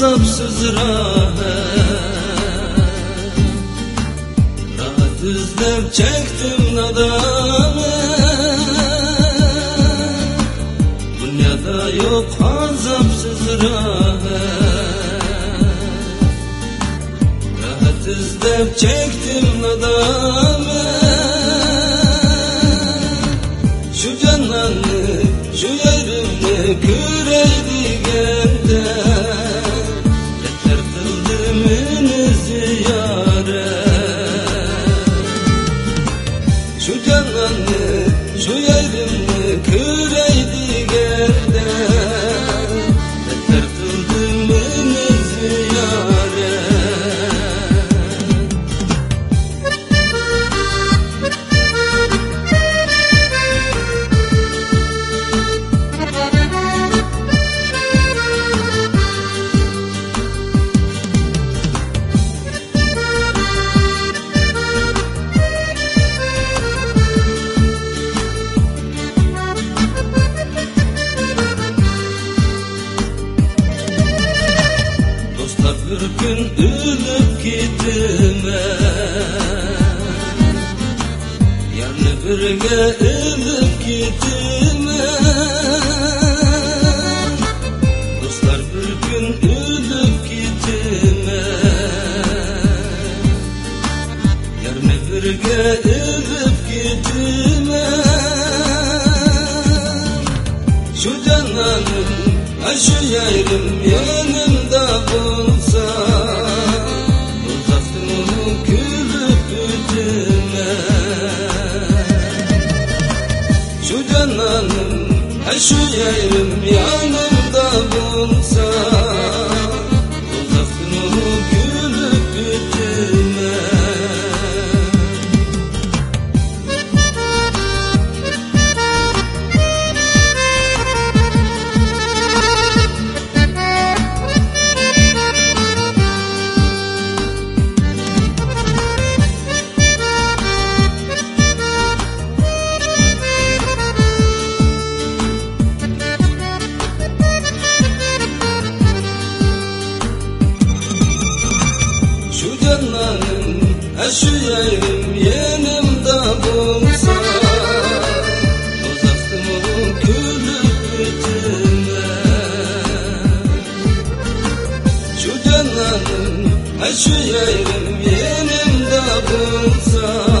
azapsız rahat Rahat izlep çektim nadamı Dünyada yok azapsız rahat Rahat izlep çektim nadamı Şu cananı, şu yerimde küreydi gende bir gün ölüp gitme. Yarını birge ölüp gitme. Dostlar bir gün ölüp gitme. Yarını birge ölüp gitme. Şu cananım, ha şu yerim bütüme Şu cananım, şu yerim yanımda yanlarım Eşüyeyim yenim de bulsa Uzaktım onun gülüp bütüne Şu yanlarım Eşüyeyim yenim de bulsa